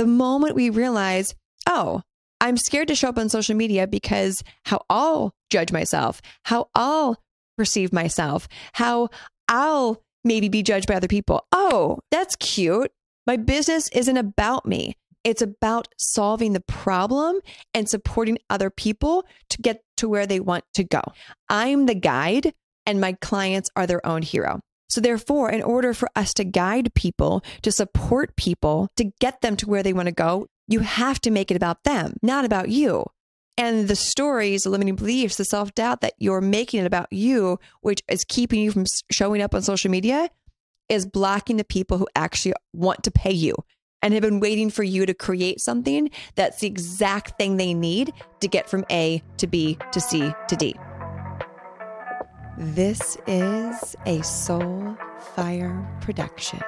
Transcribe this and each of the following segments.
The moment we realize, oh, I'm scared to show up on social media because how I'll judge myself, how I'll perceive myself, how I'll maybe be judged by other people. Oh, that's cute. My business isn't about me. It's about solving the problem and supporting other people to get to where they want to go. I'm the guide, and my clients are their own hero. So, therefore, in order for us to guide people, to support people, to get them to where they want to go, you have to make it about them, not about you. And the stories, the limiting beliefs, the self doubt that you're making it about you, which is keeping you from showing up on social media, is blocking the people who actually want to pay you and have been waiting for you to create something that's the exact thing they need to get from A to B to C to D. This is a Soul Fire production.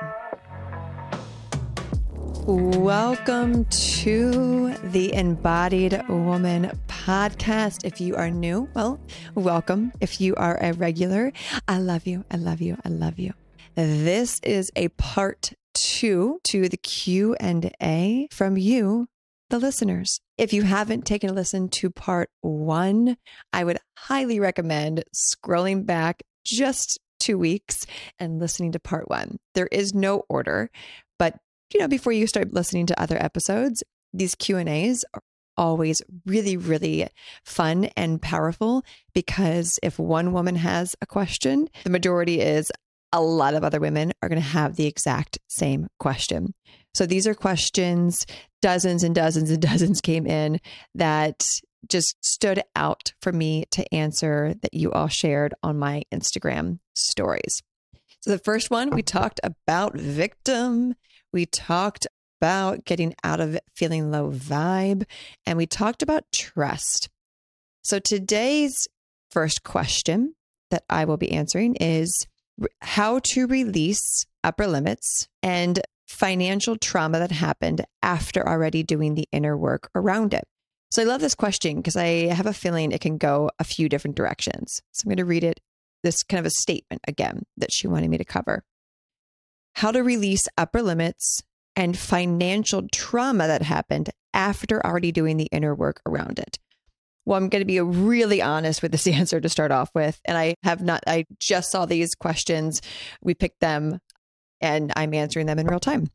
Welcome to the Embodied Woman podcast. If you are new, well, welcome. If you are a regular, I love you. I love you. I love you. This is a part two to the Q&A from you, the listeners. If you haven't taken a listen to part one, I would highly recommend scrolling back just two weeks and listening to part one. There is no order, but you know, before you start listening to other episodes, these Q&As are always really, really fun and powerful because if one woman has a question, the majority is a lot of other women are going to have the exact same question. So these are questions, dozens and dozens and dozens came in that just stood out for me to answer that you all shared on my Instagram stories. So the first one, we talked about victim. We talked about getting out of feeling low vibe, and we talked about trust. So today's first question that I will be answering is how to release upper limits and financial trauma that happened after already doing the inner work around it. So I love this question because I have a feeling it can go a few different directions. So I'm going to read it, this kind of a statement again that she wanted me to cover. How to release upper limits and financial trauma that happened after already doing the inner work around it. Well, I'm going to be really honest with this answer to start off with. And I have not, I just saw these questions. We picked them and I'm answering them in real time.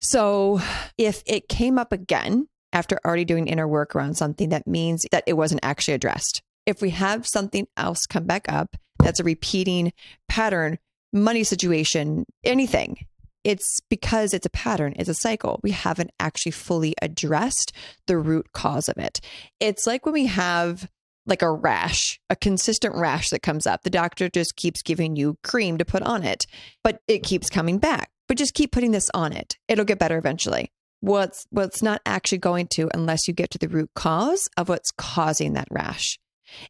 So if it came up again after already doing inner work around something, that means that it wasn't actually addressed. If we have something else come back up that's a repeating pattern, money situation, anything, it's because it's a pattern, it's a cycle. We haven't actually fully addressed the root cause of it. It's like when we have like a rash, a consistent rash that comes up. The doctor just keeps giving you cream to put on it, but it keeps coming back. But just keep putting this on it. It'll get better eventually. What's well, it's not actually going to unless you get to the root cause of what's causing that rash.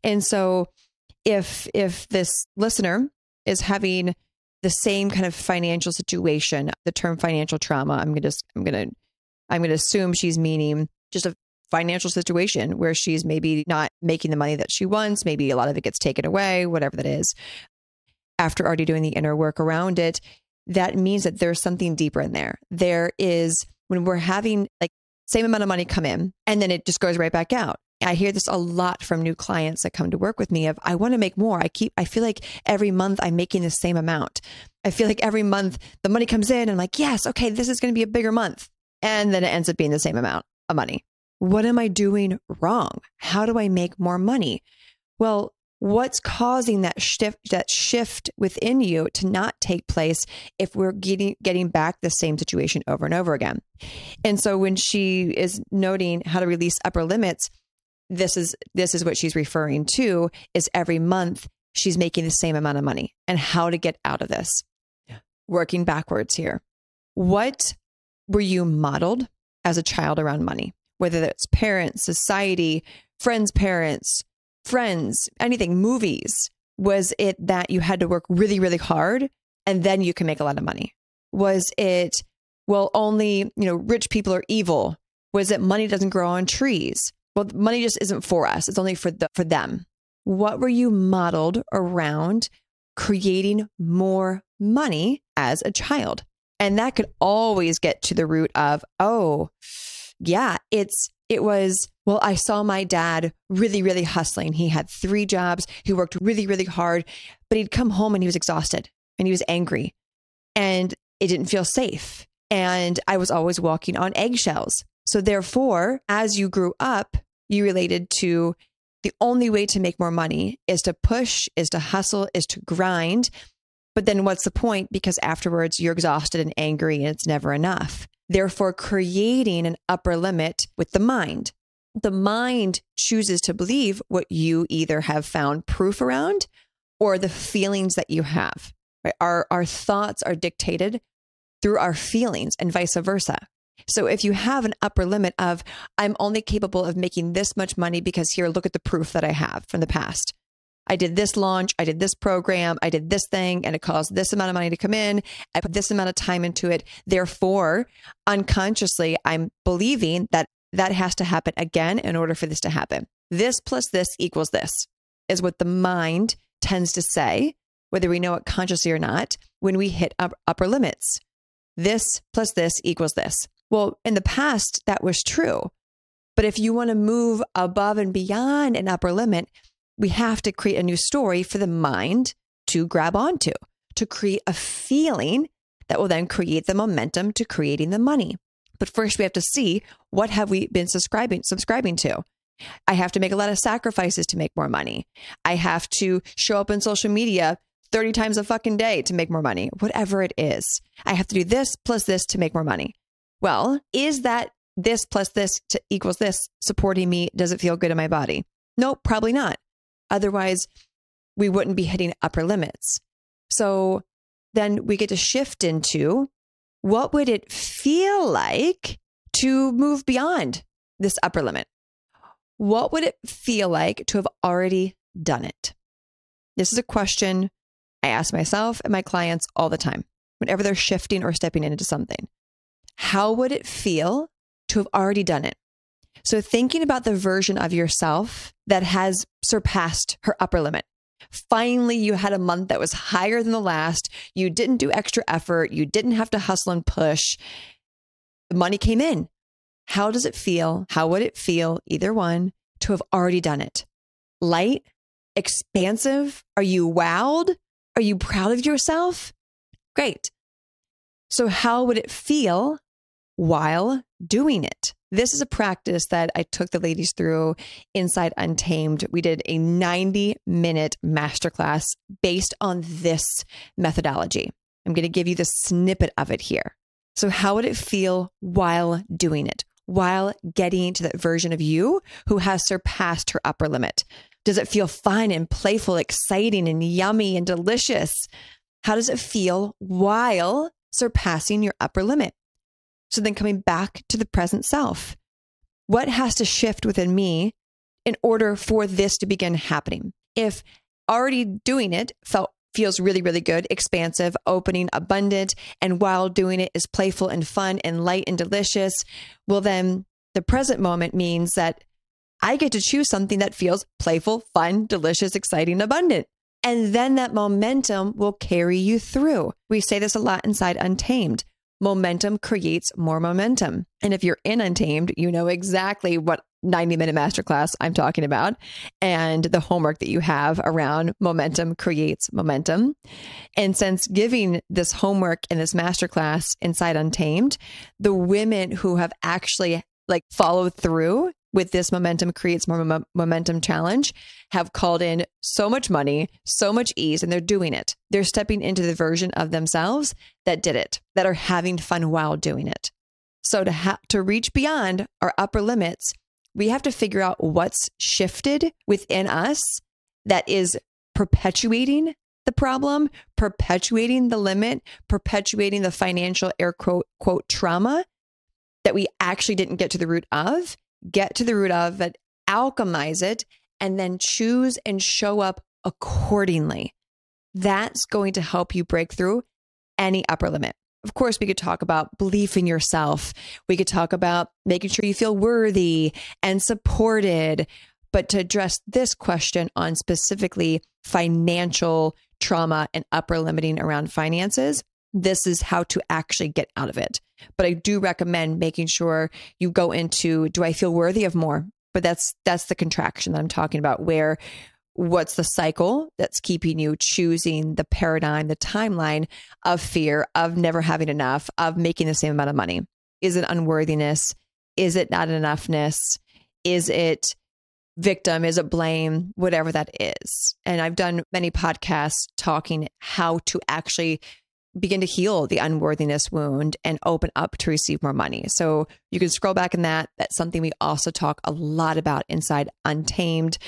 And so if if this listener is having the same kind of financial situation, the term financial trauma, I'm going to, I'm going to, I'm going to assume she's meaning just a financial situation where she's maybe not making the money that she wants. Maybe a lot of it gets taken away, whatever that is. After already doing the inner work around it, that means that there's something deeper in there. There is when we're having like same amount of money come in and then it just goes right back out. I hear this a lot from new clients that come to work with me of I want to make more. I keep I feel like every month I'm making the same amount. I feel like every month the money comes in and I'm like, yes, okay, this is going to be a bigger month. And then it ends up being the same amount of money. What am I doing wrong? How do I make more money? Well, what's causing that shift that shift within you to not take place if we're getting getting back the same situation over and over again. And so when she is noting how to release upper limits, this is this is what she's referring to is every month she's making the same amount of money and how to get out of this yeah. working backwards here what were you modeled as a child around money whether that's parents society friends parents friends anything movies was it that you had to work really really hard and then you can make a lot of money was it well only you know rich people are evil was it money doesn't grow on trees well, money just isn't for us. It's only for the, for them. What were you modeled around creating more money as a child? And that could always get to the root of, oh, yeah, it's, it was, well, I saw my dad really, really hustling. He had three jobs. He worked really, really hard, but he'd come home and he was exhausted and he was angry and it didn't feel safe. And I was always walking on eggshells. So, therefore, as you grew up, you related to the only way to make more money is to push, is to hustle, is to grind. But then what's the point? Because afterwards you're exhausted and angry and it's never enough. Therefore, creating an upper limit with the mind. The mind chooses to believe what you either have found proof around or the feelings that you have. Right? Our, our thoughts are dictated through our feelings and vice versa. So if you have an upper limit of, I'm only capable of making this much money because here, look at the proof that I have from the past. I did this launch, I did this program, I did this thing, and it cost this amount of money to come in. I put this amount of time into it. Therefore, unconsciously, I'm believing that that has to happen again in order for this to happen. This plus this equals this is what the mind tends to say, whether we know it consciously or not, when we hit up upper limits. This plus this equals this. Well, in the past, that was true. But if you want to move above and beyond an upper limit, we have to create a new story for the mind to grab onto, to create a feeling that will then create the momentum to creating the money. But first we have to see what have we been subscribing subscribing to. I have to make a lot of sacrifices to make more money. I have to show up in social media 30 times a fucking day to make more money, whatever it is. I have to do this plus this to make more money. Well, is that this plus this equals this supporting me? Does it feel good in my body? Nope, probably not. Otherwise, we wouldn't be hitting upper limits. So then we get to shift into what would it feel like to move beyond this upper limit? What would it feel like to have already done it? This is a question I ask myself and my clients all the time whenever they're shifting or stepping into something. How would it feel to have already done it? So, thinking about the version of yourself that has surpassed her upper limit. Finally, you had a month that was higher than the last. You didn't do extra effort. You didn't have to hustle and push. The money came in. How does it feel? How would it feel, either one, to have already done it? Light, expansive? Are you wowed? Are you proud of yourself? Great. So, how would it feel while doing it. This is a practice that I took the ladies through inside Untamed. We did a 90 minute masterclass based on this methodology. I'm going to give you the snippet of it here. So, how would it feel while doing it, while getting to that version of you who has surpassed her upper limit? Does it feel fun and playful, exciting and yummy and delicious? How does it feel while surpassing your upper limit? So then coming back to the present self. What has to shift within me in order for this to begin happening? If already doing it felt feels really, really good, expansive, opening, abundant, and while doing it is playful and fun and light and delicious, well, then the present moment means that I get to choose something that feels playful, fun, delicious, exciting, abundant. And then that momentum will carry you through. We say this a lot inside Untamed momentum creates more momentum. And if you're in Untamed, you know exactly what 90 minute masterclass I'm talking about and the homework that you have around momentum creates momentum. And since giving this homework and this masterclass inside Untamed, the women who have actually like followed through with this momentum creates more mo- momentum challenge have called in so much money, so much ease, and they're doing it. They're stepping into the version of themselves that did it, that are having fun while doing it. So to ha- to reach beyond our upper limits, we have to figure out what's shifted within us that is perpetuating the problem, perpetuating the limit, perpetuating the financial air quote quote trauma that we actually didn't get to the root of get to the root of it, alchemize it, and then choose and show up accordingly. That's going to help you break through any upper limit. Of course, we could talk about belief in yourself. We could talk about making sure you feel worthy and supported. But to address this question on specifically financial trauma and upper limiting around finances, this is how to actually get out of it. But I do recommend making sure you go into do I feel worthy of more? But that's that's the contraction that I'm talking about where what's the cycle that's keeping you choosing the paradigm, the timeline of fear, of never having enough, of making the same amount of money? Is it unworthiness? Is it not enoughness? Is it victim? Is it blame? Whatever that is. And I've done many podcasts talking how to actually begin to heal the unworthiness wound and open up to receive more money. So you can scroll back in that. That's something we also talk a lot about inside Untamed.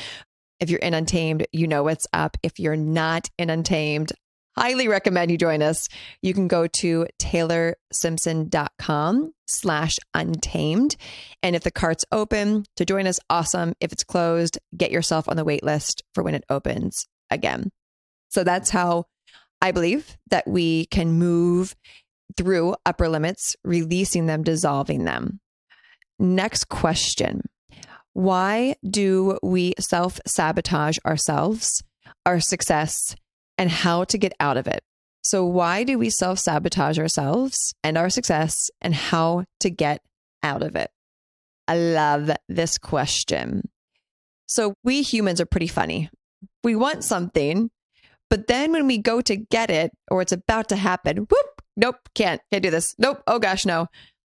If you're in Untamed, you know what's up. If you're not in Untamed, highly recommend you join us. You can go to taylorsimpson.com slash untamed. And if the cart's open to join us, awesome. If it's closed, get yourself on the wait list for when it opens again. So that's how I believe that we can move through upper limits, releasing them, dissolving them. Next question Why do we self sabotage ourselves, our success, and how to get out of it? So, why do we self sabotage ourselves and our success, and how to get out of it? I love this question. So, we humans are pretty funny. We want something but then when we go to get it or it's about to happen, whoop, nope, can't, can't do this. Nope, oh gosh, no.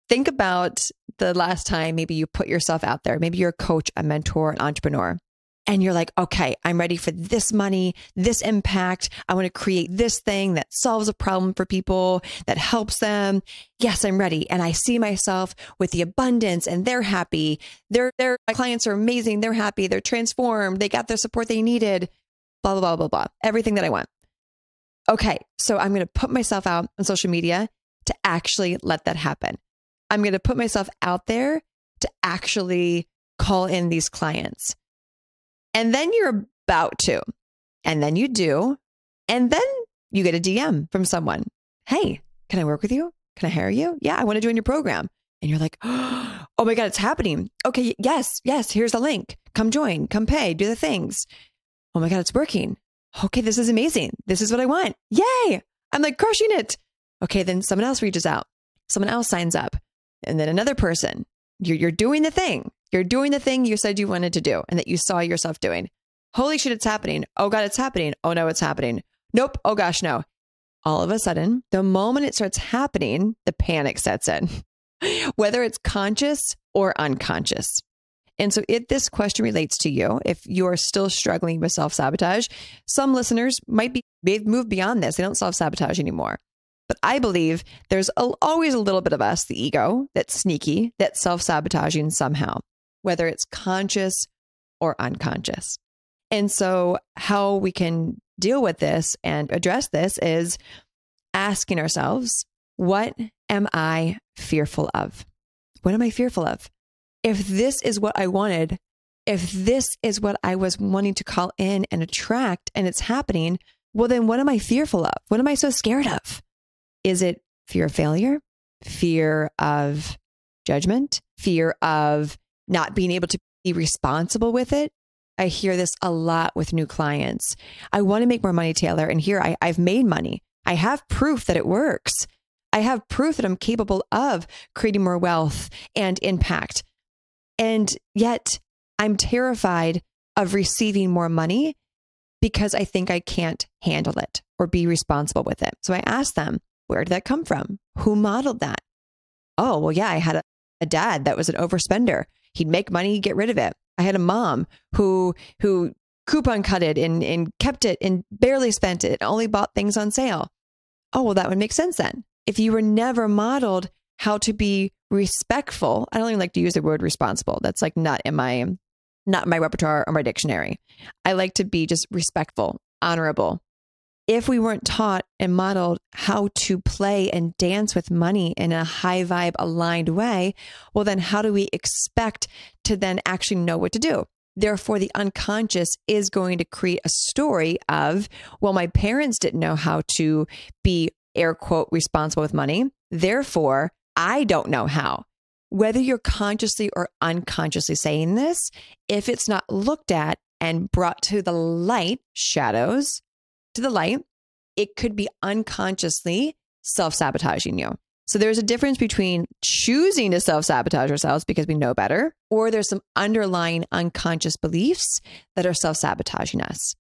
Think about the last time maybe you put yourself out there. Maybe you're a coach, a mentor, an entrepreneur. And you're like, okay, I'm ready for this money, this impact. I want to create this thing that solves a problem for people, that helps them. Yes, I'm ready. And I see myself with the abundance and they're happy. Their, their clients are amazing. They're happy. They're transformed. They got the support they needed blah, blah, blah, blah, blah, everything that I want. Okay, so I'm going to put myself out on social media to actually let that happen. I'm going to put myself out there to actually call in these clients. And then you're about to, and then you do, and then you get a DM from someone. Hey, can I work with you? Can I hire you? Yeah, I want to join your program. And you're like, oh my God, it's happening. Okay, yes, yes, here's the link. Come join, come pay, do the things oh my God, it's working. Okay, this is amazing. This is what I want. Yay. I'm like crushing it. Okay, then someone else reaches out. Someone else signs up. And then another person. You're, you're doing the thing. You're doing the thing you said you wanted to do and that you saw yourself doing. Holy shit, it's happening. Oh God, it's happening. Oh no, it's happening. Nope. Oh gosh, no. All of a sudden, the moment it starts happening, the panic sets in, whether it's conscious or unconscious. And so, if this question relates to you, if you're still struggling with self sabotage, some listeners might be, they've moved beyond this. They don't self sabotage anymore. But I believe there's a, always a little bit of us, the ego, that's sneaky, that's self sabotaging somehow, whether it's conscious or unconscious. And so, how we can deal with this and address this is asking ourselves, what am I fearful of? What am I fearful of? If this is what I wanted, if this is what I was wanting to call in and attract and it's happening, well, then what am I fearful of? What am I so scared of? Is it fear of failure? Fear of judgment? Fear of not being able to be responsible with it? I hear this a lot with new clients. I want to make more money, Taylor. And here I, I've made money. I have proof that it works. I have proof that I'm capable of creating more wealth and impact. And yet I'm terrified of receiving more money because I think I can't handle it or be responsible with it. So I asked them, where did that come from? Who modeled that? Oh, well, yeah, I had a, a dad that was an overspender. He'd make money, get rid of it. I had a mom who who coupon cut it and, and kept it and barely spent it, only bought things on sale. Oh, well, that would make sense then. If you were never modeled how to be respectful. I don't even like to use the word responsible. That's like not in my not in my repertoire or my dictionary. I like to be just respectful, honorable. If we weren't taught and modeled how to play and dance with money in a high vibe aligned way, well, then how do we expect to then actually know what to do? Therefore, the unconscious is going to create a story of, well, my parents didn't know how to be air quote responsible with money. Therefore, I don't know how. Whether you're consciously or unconsciously saying this, if it's not looked at and brought to the light, shadows to the light, it could be unconsciously self sabotaging you. So there's a difference between choosing to self sabotage ourselves because we know better, or there's some underlying unconscious beliefs that are self sabotaging us.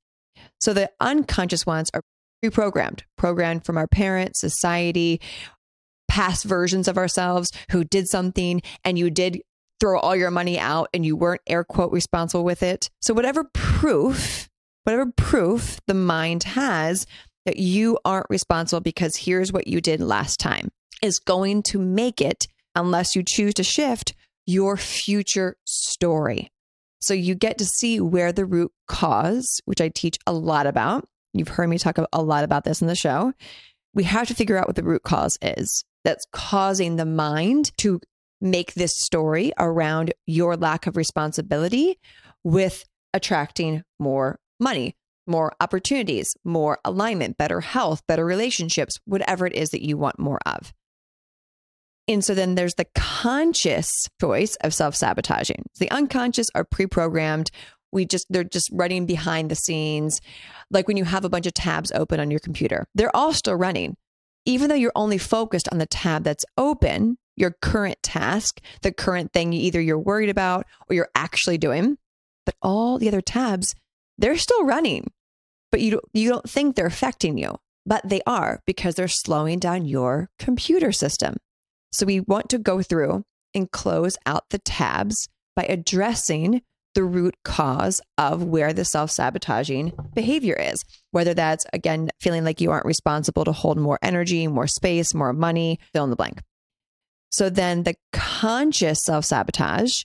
So the unconscious ones are pre programmed, programmed from our parents, society, past versions of ourselves who did something and you did throw all your money out and you weren't air quote responsible with it. So whatever proof, whatever proof the mind has that you aren't responsible because here's what you did last time is going to make it, unless you choose to shift, your future story. So you get to see where the root cause, which I teach a lot about. You've heard me talk a lot about this in the show. We have to figure out what the root cause is that's causing the mind to make this story around your lack of responsibility with attracting more money, more opportunities, more alignment, better health, better relationships, whatever it is that you want more of. And so then there's the conscious choice of self sabotaging. The unconscious are pre programmed. We just, they're just running behind the scenes. Like when you have a bunch of tabs open on your computer, they're all still running. Even though you're only focused on the tab that's open, your current task, the current thing either you're worried about or you're actually doing, but all the other tabs, they're still running. But you you don't think they're affecting you, but they are because they're slowing down your computer system. So we want to go through and close out the tabs by addressing the root cause of where the self sabotaging behavior is. Whether that's, again, feeling like you aren't responsible to hold more energy, more space, more money, fill in the blank. So then the conscious self sabotage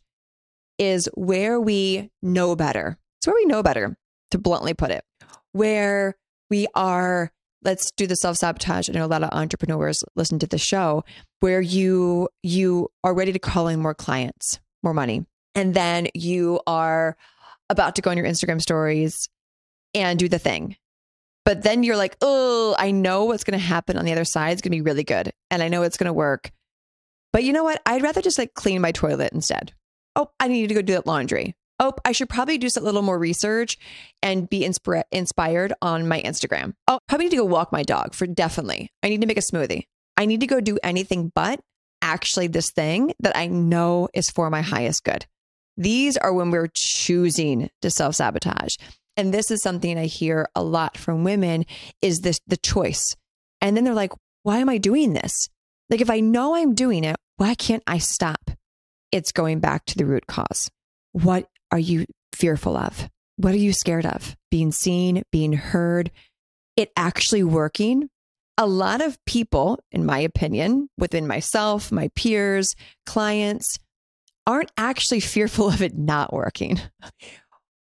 is where we know better. It's where we know better, to bluntly put it, where we are let's do the self sabotage. I know a lot of entrepreneurs listen to the show where you you are ready to call in more clients, more money, and then you are about to go on your Instagram stories and do the thing. But then you're like, oh, I know what's going to happen on the other side is going to be really good, and I know it's going to work. But you know what? I'd rather just like clean my toilet instead. Oh, I need to go do that laundry oh, I should probably do a little more research and be insp- inspired on my Instagram. Oh, probably need to go walk my dog for definitely. I need to make a smoothie. I need to go do anything but actually this thing that I know is for my highest good. These are when we're choosing to self sabotage. And this is something I hear a lot from women is this the choice. And then they're like, why am I doing this? Like, if I know I'm doing it, why can't I stop? It's going back to the root cause. What are you fearful of? What are you scared of? Being seen, being heard, it actually working. A lot of people, in my opinion, within myself, my peers, clients, aren't actually fearful of it not working.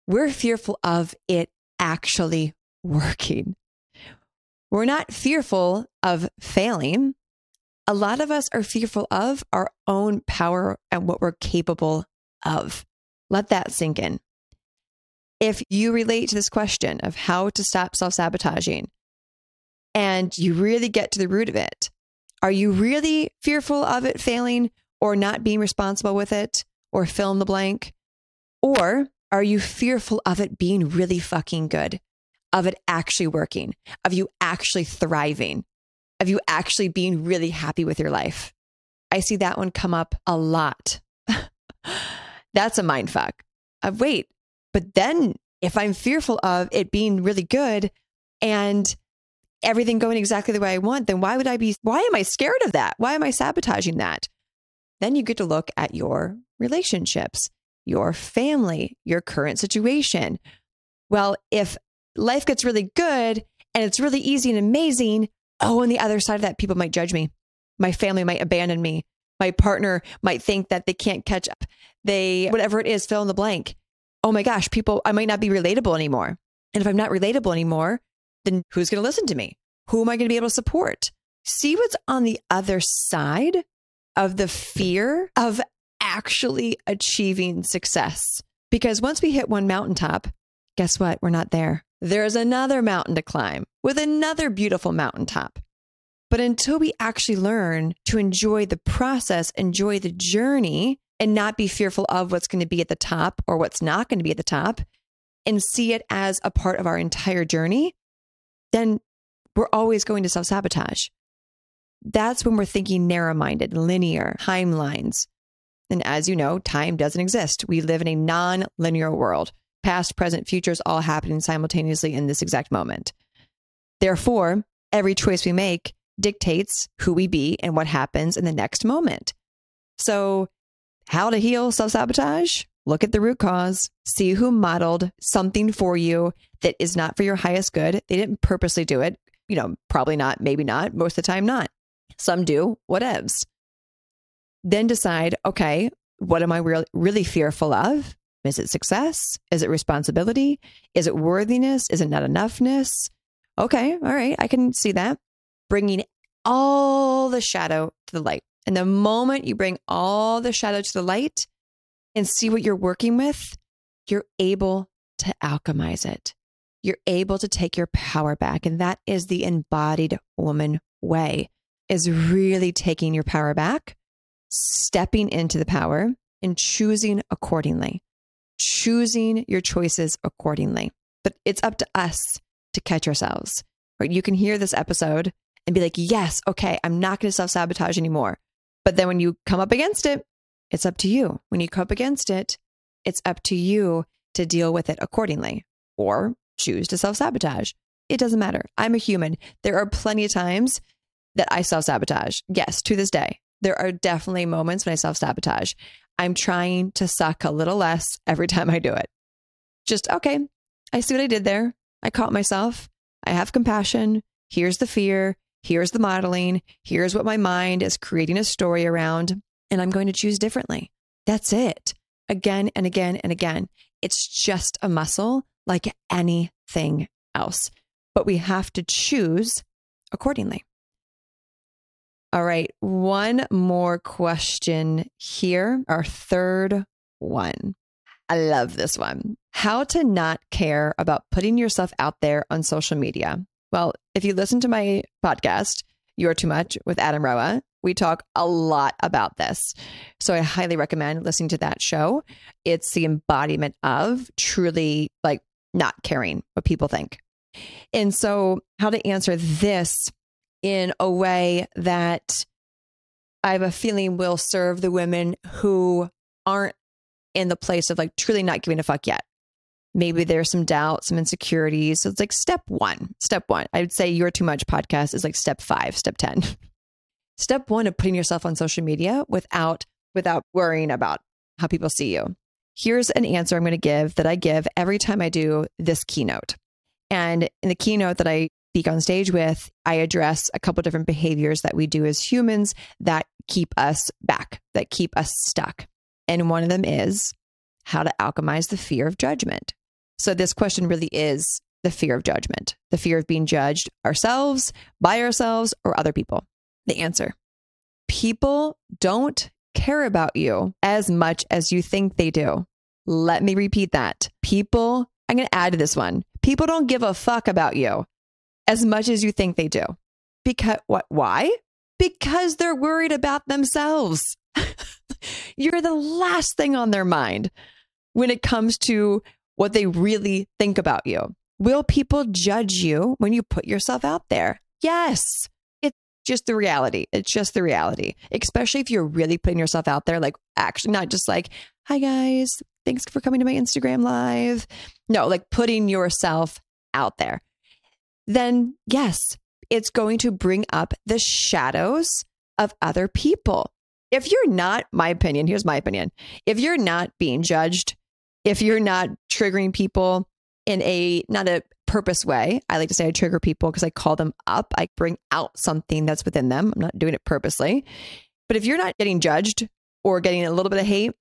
We're fearful of it actually working. We're not fearful of failing. A lot of us are fearful of our own power and what we're capable of. Let that sink in. If you relate to this question of how to stop self sabotaging and you really get to the root of it, are you really fearful of it failing or not being responsible with it or fill in the blank? Or are you fearful of it being really fucking good, of it actually working, of you actually thriving, of you actually being really happy with your life? I see that one come up a lot. That's a mind fuck. Of wait, but then if I'm fearful of it being really good and everything going exactly the way I want, then why would I be, why am I scared of that? Why am I sabotaging that? Then you get to look at your relationships, your family, your current situation. Well, if life gets really good and it's really easy and amazing, oh, on the other side of that, people might judge me. My family might abandon me. My partner might think that they can't catch up. They, whatever it is, fill in the blank. Oh my gosh, people, I might not be relatable anymore. And if I'm not relatable anymore, then who's going to listen to me? Who am I going to be able to support? See what's on the other side of the fear of actually achieving success. Because once we hit one mountaintop, guess what? We're not there. There's another mountain to climb with another beautiful mountaintop. But until we actually learn to enjoy the process, enjoy the journey, and not be fearful of what's going to be at the top or what's not going to be at the top, and see it as a part of our entire journey, then we're always going to self sabotage. That's when we're thinking narrow minded, linear, timelines. And as you know, time doesn't exist. We live in a non linear world. Past, present, future is all happening simultaneously in this exact moment. Therefore, every choice we make dictates who we be and what happens in the next moment. So, how to heal self sabotage? Look at the root cause, see who modeled something for you that is not for your highest good. They didn't purposely do it. You know, probably not, maybe not, most of the time, not. Some do, whatevs. Then decide, okay, what am I re- really fearful of? Is it success? Is it responsibility? Is it worthiness? Is it not enoughness? Okay, all right, I can see that. Bringing all the shadow to the light. And the moment you bring all the shadow to the light and see what you're working with, you're able to alchemize it. You're able to take your power back. And that is the embodied woman way is really taking your power back, stepping into the power and choosing accordingly, choosing your choices accordingly. But it's up to us to catch ourselves. Right? You can hear this episode and be like, yes, okay, I'm not going to self sabotage anymore. But then when you come up against it, it's up to you. When you come up against it, it's up to you to deal with it accordingly or choose to self sabotage. It doesn't matter. I'm a human. There are plenty of times that I self sabotage. Yes, to this day, there are definitely moments when I self sabotage. I'm trying to suck a little less every time I do it. Just, okay, I see what I did there. I caught myself. I have compassion. Here's the fear. Here's the modeling. Here's what my mind is creating a story around. And I'm going to choose differently. That's it. Again and again and again. It's just a muscle like anything else. But we have to choose accordingly. All right. One more question here. Our third one. I love this one. How to not care about putting yourself out there on social media. Well, if you listen to my podcast, You're Too Much with Adam Roa, we talk a lot about this. So I highly recommend listening to that show. It's the embodiment of truly like not caring what people think. And so, how to answer this in a way that I have a feeling will serve the women who aren't in the place of like truly not giving a fuck yet. Maybe there's some doubt, some insecurities. So it's like step one. Step one. I would say You're Too Much podcast is like step five, step 10. step one of putting yourself on social media without without worrying about how people see you. Here's an answer I'm going to give that I give every time I do this keynote. And in the keynote that I speak on stage with, I address a couple different behaviors that we do as humans that keep us back, that keep us stuck. And one of them is how to alchemize the fear of judgment. So, this question really is the fear of judgment, the fear of being judged ourselves, by ourselves, or other people. The answer people don't care about you as much as you think they do. Let me repeat that. People, I'm going to add to this one. People don't give a fuck about you as much as you think they do. Because what? Why? Because they're worried about themselves. You're the last thing on their mind when it comes to what they really think about you. Will people judge you when you put yourself out there? Yes. It's just the reality. It's just the reality, especially if you're really putting yourself out there, like actually not just like, hi guys, thanks for coming to my Instagram live. No, like putting yourself out there. Then, yes, it's going to bring up the shadows of other people if you're not, my opinion, here's my opinion. If you're not being judged, if you're not triggering people in a not a purpose way, I like to say I trigger people because I call them up. I bring out something that's within them. I'm not doing it purposely. But if you're not getting judged or getting a little bit of hate,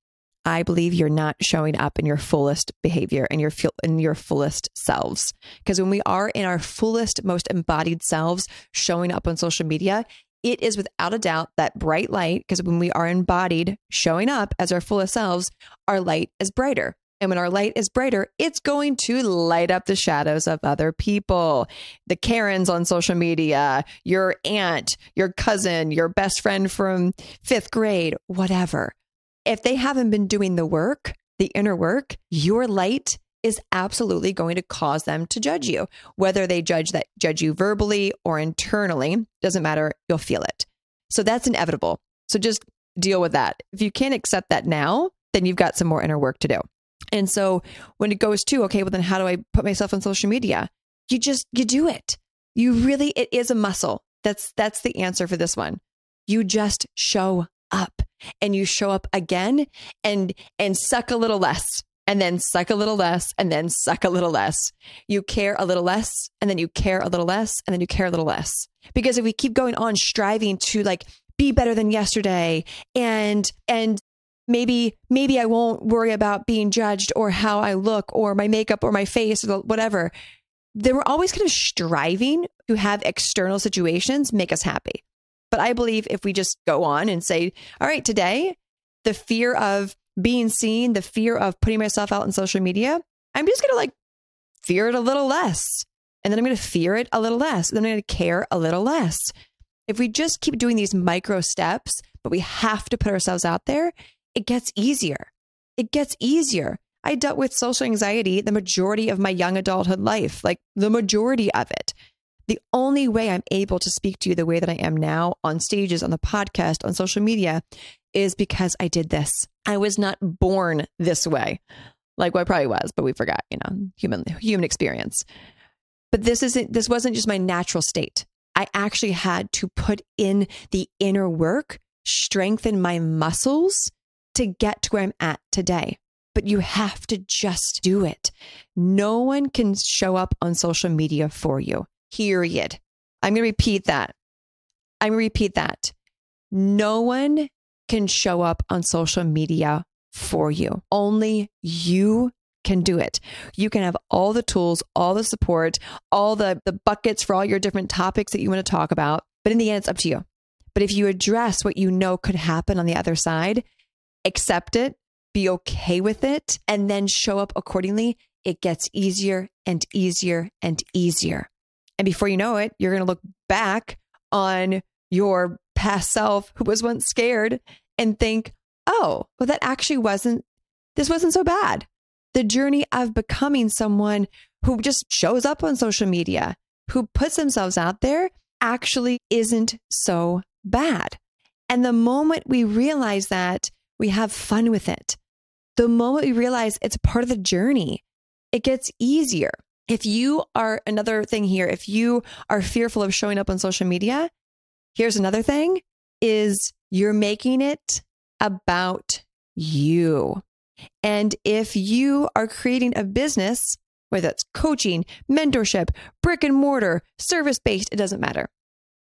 I believe you're not showing up in your fullest behavior and your in your fullest selves. Because when we are in our fullest, most embodied selves, showing up on social media, it is without a doubt that bright light, because when we are embodied, showing up as our fullest selves, our light is brighter. And when our light is brighter, it's going to light up the shadows of other people. The Karens on social media, your aunt, your cousin, your best friend from fifth grade, whatever. If they haven't been doing the work, the inner work, your light is absolutely going to cause them to judge you. Whether they judge that judge you verbally or internally, doesn't matter, you'll feel it. So that's inevitable. So just deal with that. If you can't accept that now, then you've got some more inner work to do. And so when it goes to, okay, well, then how do I put myself on social media? You just, you do it. You really, it is a muscle. That's, that's the answer for this one. You just show and you show up again and, and suck a little less and then suck a little less and then suck a little less. You care a little less and then you care a little less and then you care a little less. Because if we keep going on striving to like be better than yesterday and and maybe maybe I won't worry about being judged or how I look or my makeup or my face or whatever. Then we're always kind of striving to have external situations make us happy. But I believe if we just go on and say, all right, today, the fear of being seen, the fear of putting myself out on social media, I'm just going to like fear it a little less. And then I'm going to fear it a little less. And then I'm going to care a little less. If we just keep doing these micro steps, but we have to put ourselves out there, it gets easier. It gets easier. I dealt with social anxiety the majority of my young adulthood life, like the majority of it. The only way I'm able to speak to you the way that I am now on stages, on the podcast, on social media is because I did this. I was not born this way. Like well, I probably was, but we forgot, you know, human human experience. But this isn't this wasn't just my natural state. I actually had to put in the inner work, strengthen my muscles to get to where I'm at today. But you have to just do it. No one can show up on social media for you, period. I'm going to repeat that. I'm going to repeat that. No one can show up on social media for you. Only you can do it. You can have all the tools, all the support, all the, the buckets for all your different topics that you want to talk about. But in the end, it's up to you. But if you address what you know could happen on the other side, accept it, be okay with it, and then show up accordingly, it gets easier and easier and easier. And before you know it, you're going to look back on your past self who was once scared and think, oh, well, that actually wasn't, this wasn't so bad. The journey of becoming someone who just shows up on social media, who puts themselves out there, actually isn't so bad. And the moment we realize that, we have fun with it. The moment we realize it's part of the journey, it gets easier. If you are another thing here, if you are fearful of showing up on social media, Here's another thing is you're making it about you. And if you are creating a business, whether that's coaching, mentorship, brick and mortar, service based, it doesn't matter.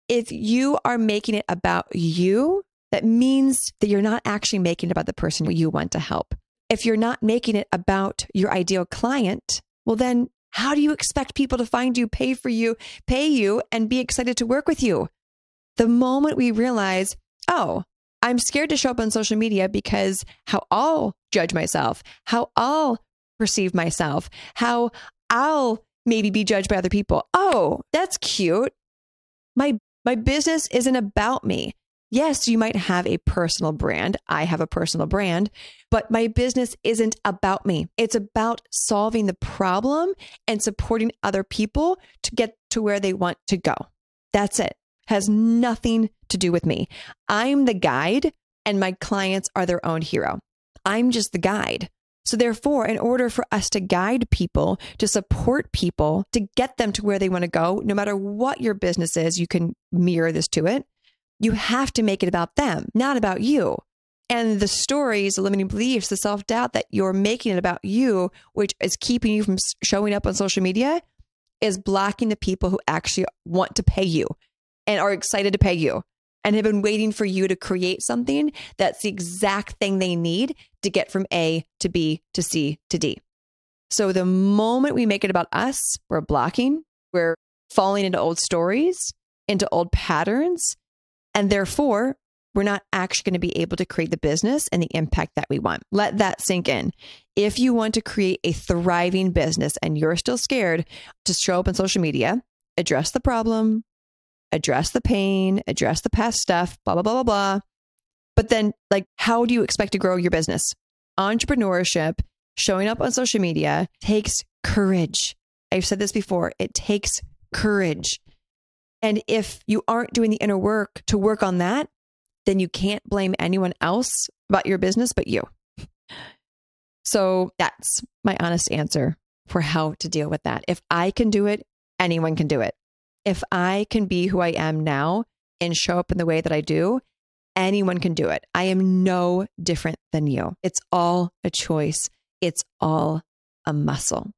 If you are making it about you, that means that you're not actually making it about the person you want to help. If you're not making it about your ideal client, well, then how do you expect people to find you, pay for you, pay you, and be excited to work with you? the moment we realize, oh, I'm scared to show up on social media because how I'll judge myself, how I'll perceive myself, how I'll maybe be judged by other people. Oh, that's cute. My my business isn't about me. Yes, you might have a personal brand. I have a personal brand, but my business isn't about me. It's about solving the problem and supporting other people to get to where they want to go. That's it has nothing to do with me. I'm the guide and my clients are their own hero. I'm just the guide. So, therefore, in order for us to guide people, to support people, to get them to where they want to go, no matter what your business is, you can mirror this to it. You have to make it about them, not about you. And the stories, the limiting beliefs, the self doubt that you're making it about you, which is keeping you from showing up on social media, is blocking the people who actually want to pay you, and are excited to pay you and have been waiting for you to create something that's the exact thing they need to get from A to B to C to D. So the moment we make it about us, we're blocking, we're falling into old stories, into old patterns, and therefore we're not actually going to be able to create the business and the impact that we want. Let that sink in. If you want to create a thriving business and you're still scared to show up on social media, address the problem, address the pain, address the past stuff, blah, blah, blah, blah, blah. But then, like, how do you expect to grow your business? Entrepreneurship, showing up on social media takes courage. I've said this before, it takes courage. And if you aren't doing the inner work to work on that, then you can't blame anyone else about your business but you. So that's my honest answer for how to deal with that. If I can do it, anyone can do it. If I can be who I am now and show up in the way that I do, anyone can do it. I am no different than you. It's all a choice, it's all a muscle.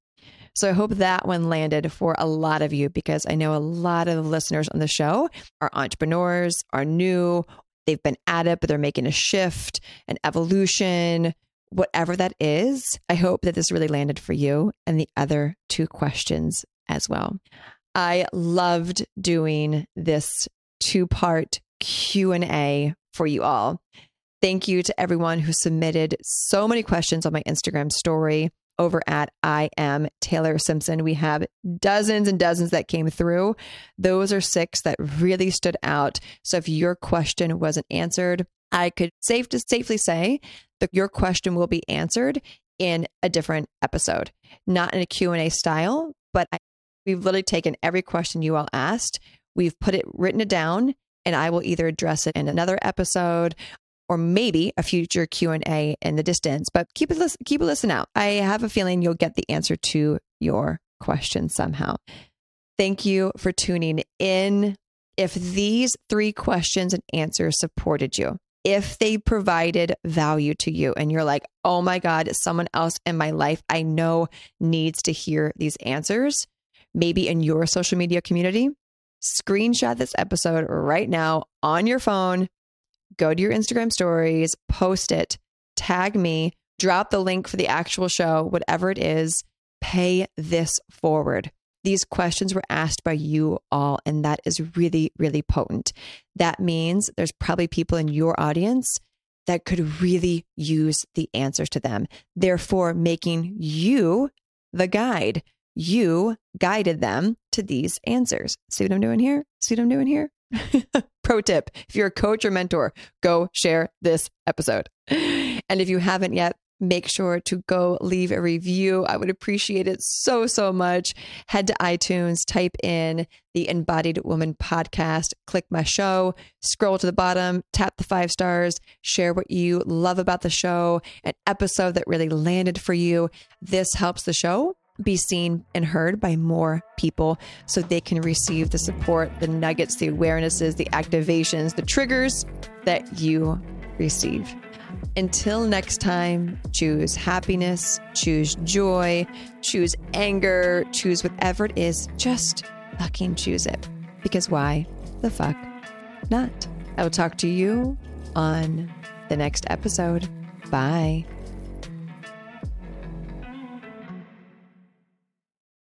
So I hope that one landed for a lot of you because I know a lot of the listeners on the show are entrepreneurs, are new, they've been at it, but they're making a shift, an evolution, whatever that is. I hope that this really landed for you and the other two questions as well. I loved doing this two-part Q&A for you all. Thank you to everyone who submitted so many questions on my Instagram story over at I am Taylor Simpson. We have dozens and dozens that came through. Those are six that really stood out. So if your question wasn't answered, I could safe to safely say that your question will be answered in a different episode, not in a Q&A style, but I, we've literally taken every question you all asked, we've put it written it down and I will either address it in another episode or maybe a future Q&A in the distance, but keep it keep a listen out. I have a feeling you'll get the answer to your question somehow. Thank you for tuning in. If these three questions and answers supported you, if they provided value to you and you're like, "Oh my god, someone else in my life I know needs to hear these answers," maybe in your social media community, screenshot this episode right now on your phone, go to your Instagram stories, post it, tag me, drop the link for the actual show, whatever it is, pay this forward. These questions were asked by you all, and that is really, really potent. That means there's probably people in your audience that could really use the answers to them, therefore, making you the guide. You guided them to these answers. See what I'm doing here? See what I'm doing here? Pro tip if you're a coach or mentor, go share this episode. And if you haven't yet, make sure to go leave a review. I would appreciate it so, so much. Head to iTunes, type in the Embodied Woman podcast, click my show, scroll to the bottom, tap the five stars, share what you love about the show, an episode that really landed for you. This helps the show be seen and heard by more people so they can receive the support, the nuggets, the awarenesses, the activations, the triggers that you receive. Until next time, choose happiness, choose joy, choose anger, choose whatever it is. Just fucking choose it. Because why the fuck not? I will talk to you on the next episode. Bye.